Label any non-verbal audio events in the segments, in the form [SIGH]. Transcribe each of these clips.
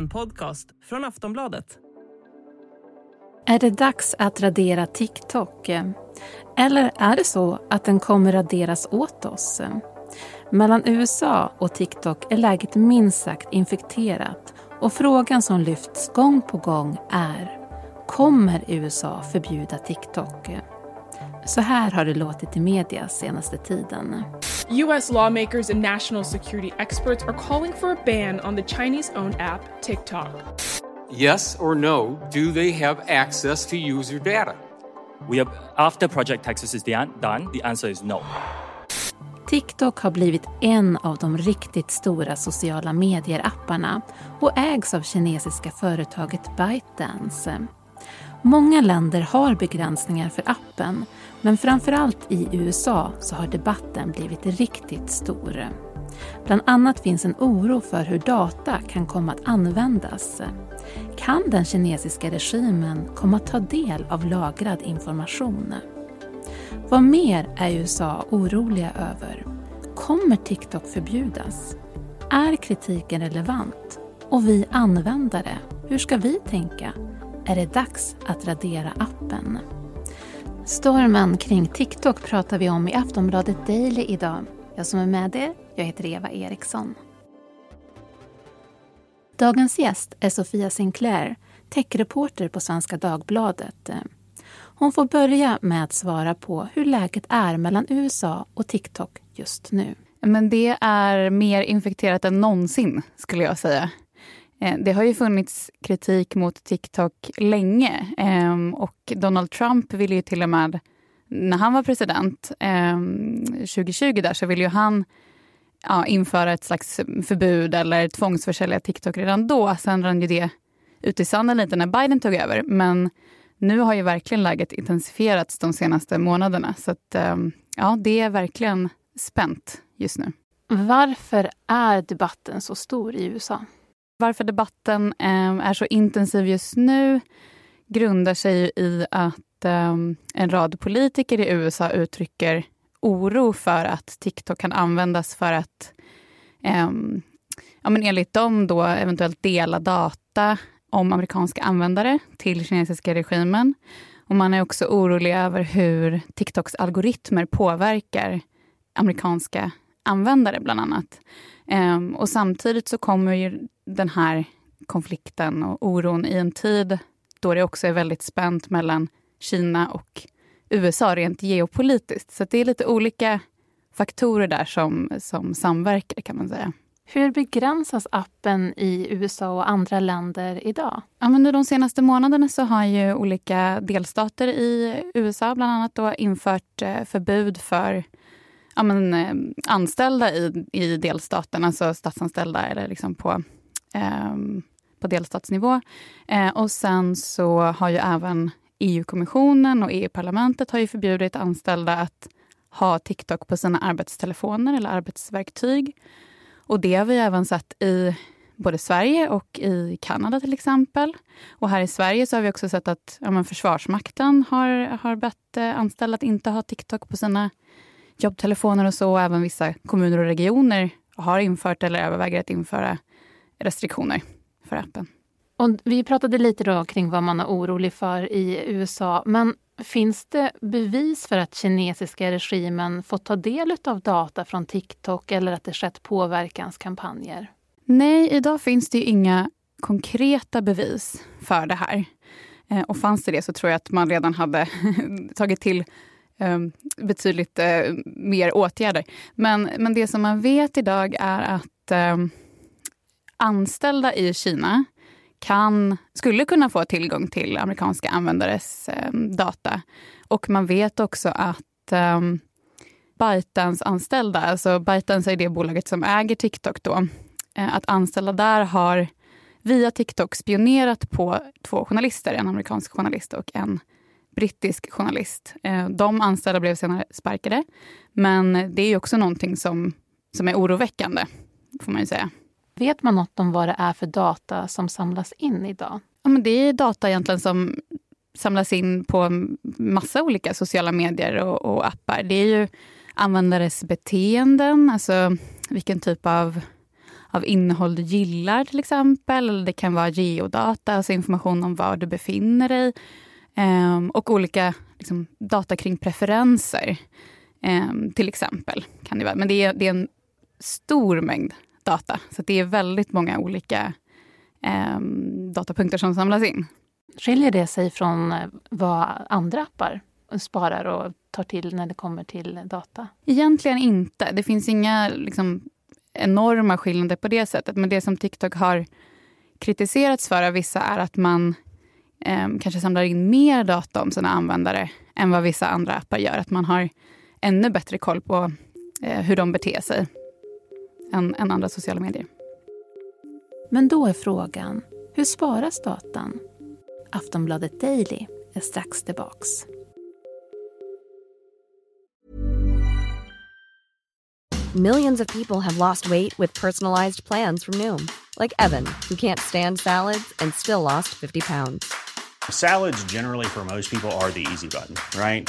En podcast från Aftonbladet. Är det dags att radera TikTok? Eller är det så att den kommer raderas åt oss? Mellan USA och TikTok är läget minst sagt infekterat och frågan som lyfts gång på gång är Kommer USA förbjuda TikTok? Så här har det låtit i media senaste tiden. US lawmakers and national security experts are calling for a ban on the Chinese owned app TikTok. Yes or no, do they have access to user data? We have, after Project Texas is done, the answer is no. TikTok har blivit en av de riktigt stora sociala medier-apparna och ägs av kinesiska företaget ByteDance. Många länder har begränsningar för appen men framförallt i USA så har debatten blivit riktigt stor. Bland annat finns en oro för hur data kan komma att användas. Kan den kinesiska regimen komma att ta del av lagrad information? Vad mer är USA oroliga över? Kommer TikTok förbjudas? Är kritiken relevant? Och vi användare, hur ska vi tänka? Är det dags att radera appen? Stormen kring TikTok pratar vi om i Aftonbladet Daily idag. Jag som är med er, jag heter Eva Eriksson. Dagens gäst är Sofia Sinclair, techreporter på Svenska Dagbladet. Hon får börja med att svara på hur läget är mellan USA och TikTok just nu. Men det är mer infekterat än någonsin, skulle jag säga. Eh, det har ju funnits kritik mot TikTok länge ehm, och Donald Trump ville ju till och med, när han var president ehm, 2020 där, så ville ju han ja, införa ett slags förbud eller tvångsförsälja TikTok redan då. Sen rann ju det ut i sanden lite när Biden tog över. Men nu har ju verkligen läget intensifierats de senaste månaderna. Så att, ehm, ja, det är verkligen spänt just nu. Varför är debatten så stor i USA? Varför debatten eh, är så intensiv just nu grundar sig i att eh, en rad politiker i USA uttrycker oro för att TikTok kan användas för att eh, ja, men enligt dem då eventuellt dela data om amerikanska användare till kinesiska regimen. Och man är också orolig över hur TikToks algoritmer påverkar amerikanska användare bland annat. Ehm, och samtidigt så kommer ju den här konflikten och oron i en tid då det också är väldigt spänt mellan Kina och USA rent geopolitiskt. Så det är lite olika faktorer där som, som samverkar kan man säga. Hur begränsas appen i USA och andra länder idag? Ja, men de senaste månaderna så har ju olika delstater i USA bland annat då infört eh, förbud för ja, men, eh, anställda i, i delstaten, alltså statsanställda eller liksom på, Ehm, på delstatsnivå. Eh, och sen så har ju även EU-kommissionen och EU-parlamentet har ju förbjudit anställda att ha TikTok på sina arbetstelefoner eller arbetsverktyg. Och det har vi även sett i både Sverige och i Kanada till exempel. Och här i Sverige så har vi också sett att ja, Försvarsmakten har, har bett eh, anställda att inte ha TikTok på sina jobbtelefoner och så. Och även vissa kommuner och regioner har infört eller överväger att införa restriktioner för appen. Och vi pratade lite då kring vad man är orolig för i USA. Men finns det bevis för att kinesiska regimen fått ta del av data från TikTok eller att det skett påverkanskampanjer? Nej, idag finns det inga konkreta bevis för det här. Eh, och fanns det det så tror jag att man redan hade [LAUGHS] tagit till Ehm, betydligt eh, mer åtgärder. Men, men det som man vet idag är att eh, anställda i Kina kan, skulle kunna få tillgång till amerikanska användares eh, data. Och man vet också att eh, ByteDance anställda, alltså ByteDance är det bolaget som äger TikTok då, eh, att anställda där har via TikTok spionerat på två journalister, en amerikansk journalist och en brittisk journalist. Eh, de anställda blev senare sparkade. Men det är också någonting som, som är oroväckande, får man ju säga. Vet man något om vad det är för data som samlas in idag? Ja, men det är data egentligen som samlas in på massa olika sociala medier och, och appar. Det är ju användares beteenden, alltså vilken typ av av innehåll du gillar till exempel. Eller det kan vara geodata, alltså information om var du befinner dig. Ehm, och olika liksom, data kring preferenser. ehm, till exempel. kan det vara. Men det är, det är en stor mängd data. Så det är väldigt många olika um, datapunkter som samlas in. Skiljer det sig från eh, vad andra appar sparar och tar till när det kommer till data? Egentligen inte. Det finns inga liksom, enorma skillnader på det sättet. Men det som TikTok har kritiserats för av vissa är att man eh, kanske samlar in mer data om sina användare än vad vissa andra appar gör. Att man har ännu bättre koll på eh, hur de beter sig än, än andra sociala medier. Men då är frågan, hur sparas datan? Aftonbladet Daily är strax tillbaks. Millions of people have lost weight with personalized plans from Noom. Like Evan, who can't stand salads and still lost 50 pounds. Salads generally for most people are the easy button, right?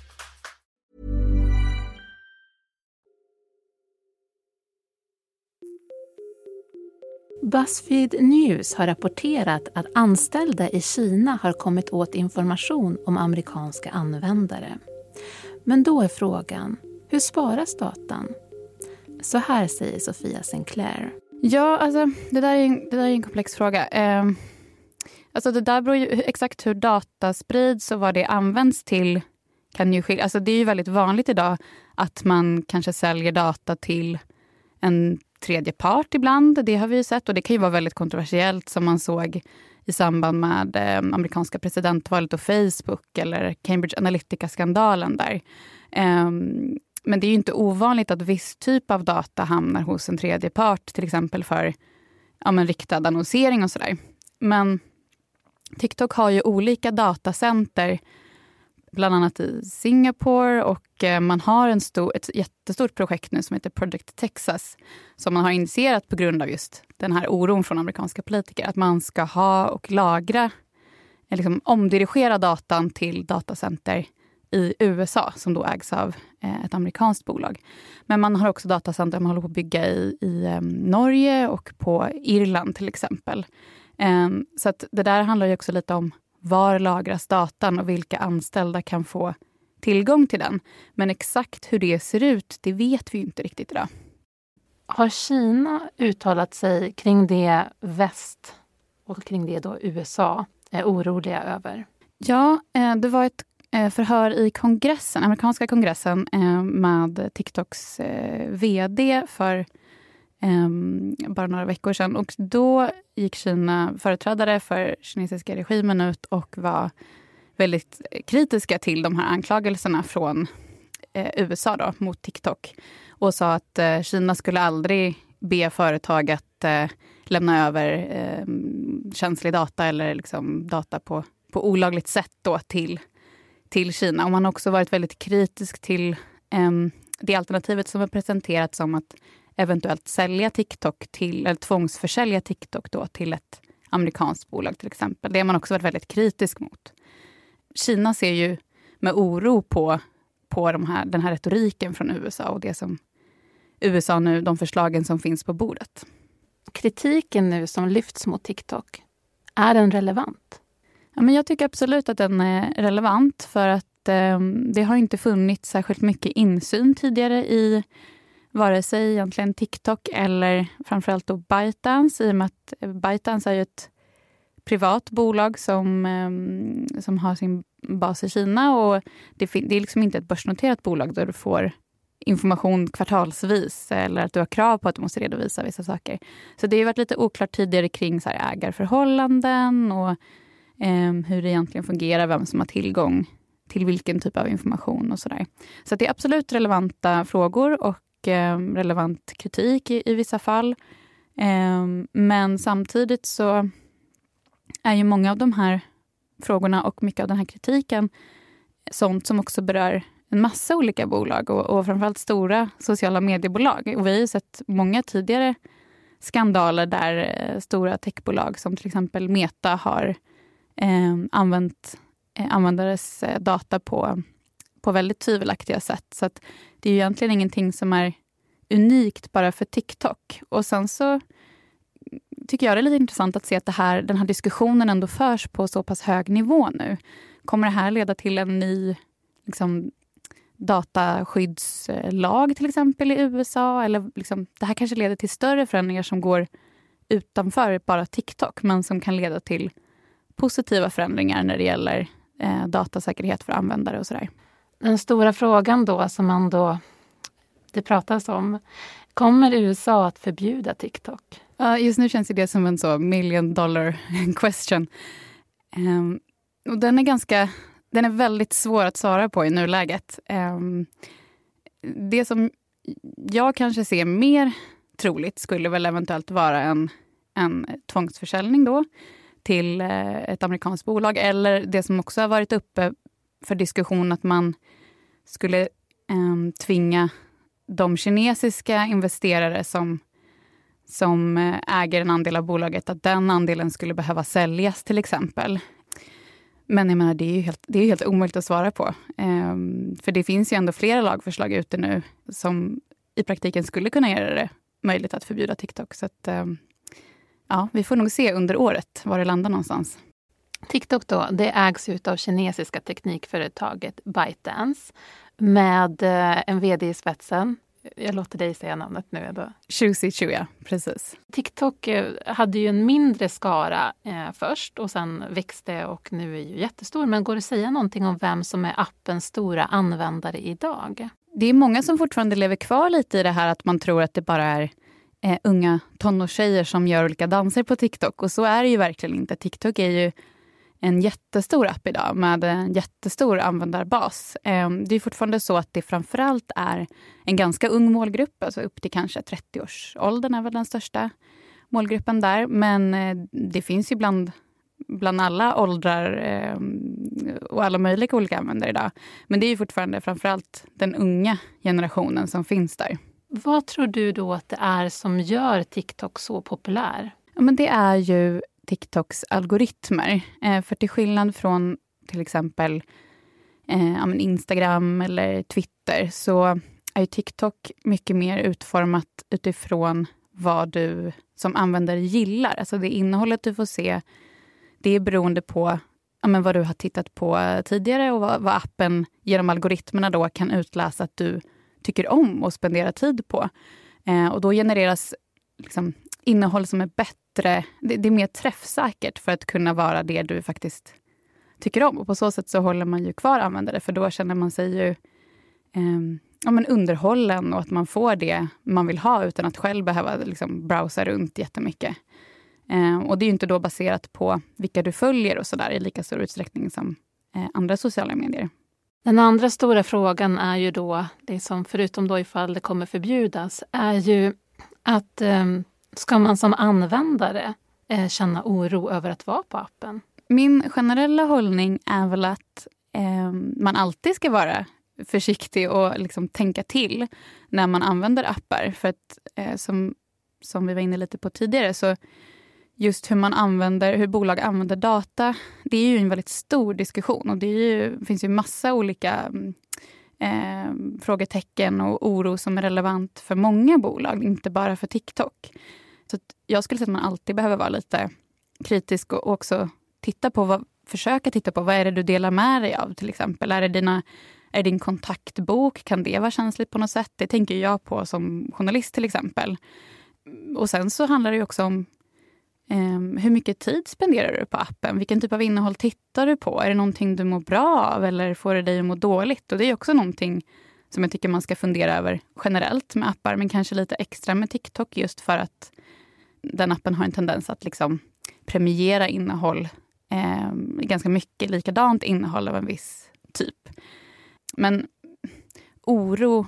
Buzzfeed News har rapporterat att anställda i Kina har kommit åt information om amerikanska användare. Men då är frågan, hur sparas datan? Så här säger Sofia Sinclair. Ja, alltså, det, där är en, det där är en komplex fråga. Eh, alltså, det där beror ju exakt hur data sprids och vad det används till. Kan ju skilja. Alltså, det är ju väldigt vanligt idag att man kanske säljer data till en tredje part ibland. Det har vi sett och det kan ju vara väldigt kontroversiellt som man såg i samband med eh, amerikanska presidentvalet och Facebook eller Cambridge Analytica-skandalen där. Eh, men det är inte ovanligt att viss typ av data hamnar hos en tredje part, till exempel för ja, men riktad annonsering och sådär. Men TikTok har ju olika datacenter, bland annat i Singapore och eh, man har en stor, ett jättestort projekt nu som heter Project Texas som man har initierat på grund av just den här oron från amerikanska politiker. Att man ska ha och lagra, eh, liksom omdirigera datan till datacenter i USA som då ägs av eh, ett amerikanskt bolag. Men man har också datacenter man håller på att bygga i, i ehm, Norge och på Irland till exempel. Ehm, så att det där handlar ju också lite om var lagras datan och vilka anställda kan få tillgång till den. Men exakt hur det ser ut, det vet vi inte riktigt idag. Har Kina uttalat sig kring det väst och kring det då USA är oroliga över? Ja, eh, det var ett Eh, förhör i kongressen, amerikanska kongressen eh, med TikToks VD för Ehm, bara några veckor sedan. Och då gick Kina, företrädare för kinesiska regimen ut och var väldigt kritiska till de här anklagelserna från eh, USA då, mot TikTok. Och sa att eh, Kina skulle aldrig be företag att eh, lämna över ehm, känslig data eller liksom data på, på olagligt sätt då till till Kina. Och man har också varit väldigt kritisk till ehm, det alternativet som har presenterats som att eventuellt sälja TikTok till, eller tvångsförsälja TikTok då till ett amerikanskt bolag till exempel. Det har man också varit väldigt kritisk mot. Kina ser ju med oro på, på de här, den här retoriken från USA och det som USA nu, de förslagen som finns på bordet. Kritiken nu som lyfts mot TikTok, är den relevant? Ja, men jag tycker absolut att den är relevant för att eh, det har inte funnits särskilt mycket insyn tidigare i vare sig egentligen TikTok eller framförallt då ByteDance i och med att eh, ByteDance är ju ett privat bolag som, ehm, som har sin bas i Kina och det, det är liksom inte ett börsnoterat bolag där du får information kvartalsvis eller att du har krav på att du måste redovisa vissa saker. Så det har varit lite oklart tidigare kring så här ägarförhållanden och eh, hur det egentligen fungerar, vem som har tillgång till vilken typ av information och sådär. Så det är absolut relevanta frågor och Eh, relevant kritik i, i vissa fall. Eh, men samtidigt så är ju många av de här frågorna och mycket av den här kritiken sånt som också berör en massa olika bolag och, och framförallt stora sociala mediebolag. Och vi har ju sett många tidigare skandaler där eh, stora techbolag som till exempel Meta har eh, använt eh, användares data på, på väldigt tvivelaktiga sätt. Så att det är ju egentligen ingenting som är unikt bara för TikTok. Och sen så tycker jag det är lite intressant att se att det här, den här diskussionen ändå förs på så pass hög nivå nu. Kommer det här leda till en ny liksom, dataskyddslag till exempel i USA? Eller liksom, det här kanske leder till större förändringar som går utanför bara TikTok men som kan leda till positiva förändringar när det gäller eh, datasäkerhet för användare och sådär. Den stora frågan då som man då det pratas om. Kommer USA att förbjuda TikTok? Uh, just nu känns det som en så million dollar [LAUGHS] question. Um, och den är ganska den är väldigt svår att svara på i nuläget. Um, det som jag kanske ser mer troligt skulle väl eventuellt vara en, en tvångsförsäljning då till eh, ett amerikanskt bolag. Eller det som också har varit uppe för diskussion att man skulle eh, tvinga de kinesiska investerare som, som eh, äger en andel av bolaget, att den andelen skulle behöva säljas till exempel. Men jag menar, det är ju helt, det är helt omöjligt att svara på. Ehm, för det finns ju ändå flera lagförslag ute nu som i praktiken skulle kunna göra det möjligt att förbjuda TikTok. Så att, ehm, ja, vi får nog se under året var det landar någonstans. TikTok då, det ägs ut av kinesiska teknikföretaget ByteDance med eh, en vd i spetsen. Jag låter dig säga namnet nu. Då. Xusi Chuya, precis. TikTok eh, hade ju en mindre skara eh, först och sen växte och nu är ju jättestor. Men går det att säga någonting om vem som är appens stora användare idag? Det är många som fortfarande lever kvar lite i det här att man tror att det bara är eh, unga tonårstjejer som gör olika danser på TikTok. Och så är det ju verkligen inte. TikTok är ju en jättestor app idag med en jättestor användarbas. Ehm, det är fortfarande så att det framförallt är en ganska ung målgrupp, alltså upp till kanske 30-årsåldern är väl den största målgruppen där. Men eh, det finns ju bland, bland alla åldrar ehm, och alla möjliga olika användare idag. Men det är fortfarande framförallt den unga generationen som finns där. Vad tror du då att det är som gör TikTok så populär? Ja, men det är ju TikToks algoritmer. Eh, för till skillnad från till exempel eh, Instagram eller Twitter så är TikTok mycket mer utformat utifrån vad du som användare gillar. Alltså det innehållet du får se, det är beroende på ja, men vad du har tittat på tidigare och vad, vad appen genom algoritmerna då kan utläsa att du tycker om och spendera tid på. Eh, och då genereras liksom, innehåll som är bättre. Det, det, är mer träffsäkert för att kunna vara det du faktiskt tycker om. Och på så sätt så håller man ju kvar användare, för då känner man sig ju eh, ja, men underhållen och att man får det man vill ha utan att själv behöva liksom, browsa runt jättemycket. Eh, och det är inte då baserat på vilka du följer och sådär i lika stor utsträckning som eh, andra sociala medier. Den andra stora frågan är ju då, det som förutom då ifall det kommer förbjudas, är ju att um, Ska man som användare eh, känna oro över att vara på appen? Min generella hållning är väl att eh, man alltid ska vara försiktig och liksom tänka till när man använder appar. För att eh, som, som vi var inne lite på tidigare så just hur man använder, hur bolag använder data, det är ju en väldigt stor diskussion och det ju, finns ju massa olika eh, frågetecken och oro som är relevant för många bolag, inte bara för TikTok. Så jag skulle säga att man alltid behöver vara lite kritisk och också titta på vad, försöka titta på vad är det du delar med dig av till exempel. Är det, dina, är det din kontaktbok? Kan det vara känsligt på något sätt? Det tänker jag på som journalist till exempel. Och sen så handlar det också om eh, hur mycket tid spenderar du på appen? Vilken typ av innehåll tittar du på? Är det någonting du mår bra av eller får det dig att må dåligt? Och det är också någonting som jag tycker man ska fundera över generellt med appar, men kanske lite extra med TikTok just för att den appen har en tendens att liksom premiera innehåll, eh, ganska mycket likadant innehåll av en viss typ. Men oro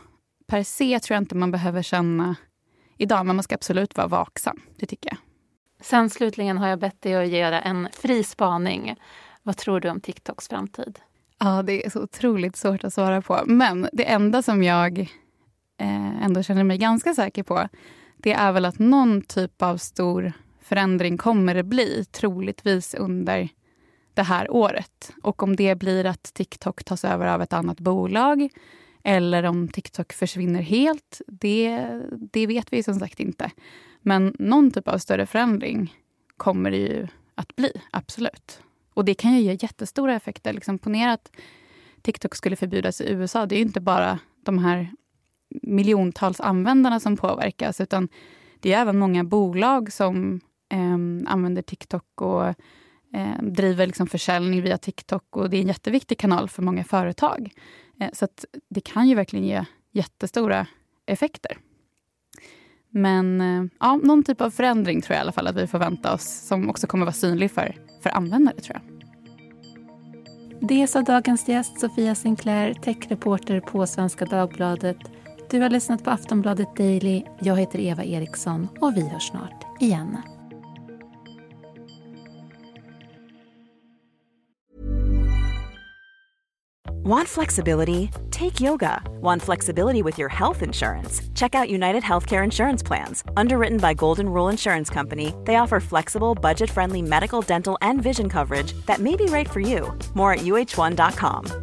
per se tror jag inte man behöver känna idag, men man ska absolut vara vaksam. Det tycker jag. Sen slutligen har jag bett dig att göra en fri spaning. Vad tror du om TikToks framtid? Ja, det är så otroligt svårt att svara på. Men det enda som jag eh, ändå känner mig ganska säker på det är väl att någon typ av stor förändring kommer det bli, troligtvis under det här året. Och om det blir att TikTok tas över av ett annat bolag eller om TikTok försvinner helt, det, det vet vi som sagt inte. Men någon typ av större förändring kommer det ju att bli, absolut. Och det kan ju ge jättestora effekter. Liksom, ponera att TikTok skulle förbjudas i USA. Det är ju inte bara de här miljontals användarna som påverkas utan det är även många bolag som eh, använder TikTok och eh, driver liksom försäljning via TikTok. och Det är en jätteviktig kanal för många företag. Eh, så det kan ju verkligen ge jättestora effekter. Men eh, ja, någon typ av förändring tror jag i alla fall att vi får vänta oss som också kommer vara synlig för, för användare. tror jag. Det sa dagens gäst Sofia Sinclair, techreporter på Svenska Dagbladet. Du har lyssnat på Aftonbladet Daily. Jag heter Eva Eriksson och vi hörs snart igen. Want flexibility? Take yoga. Want flexibility with your health insurance? Check out United Healthcare Insurance Plans. Underwritten by Golden Rule Insurance Company, they offer flexible, budget friendly medical, dental, and vision coverage that may be right for you. More at uh1.com.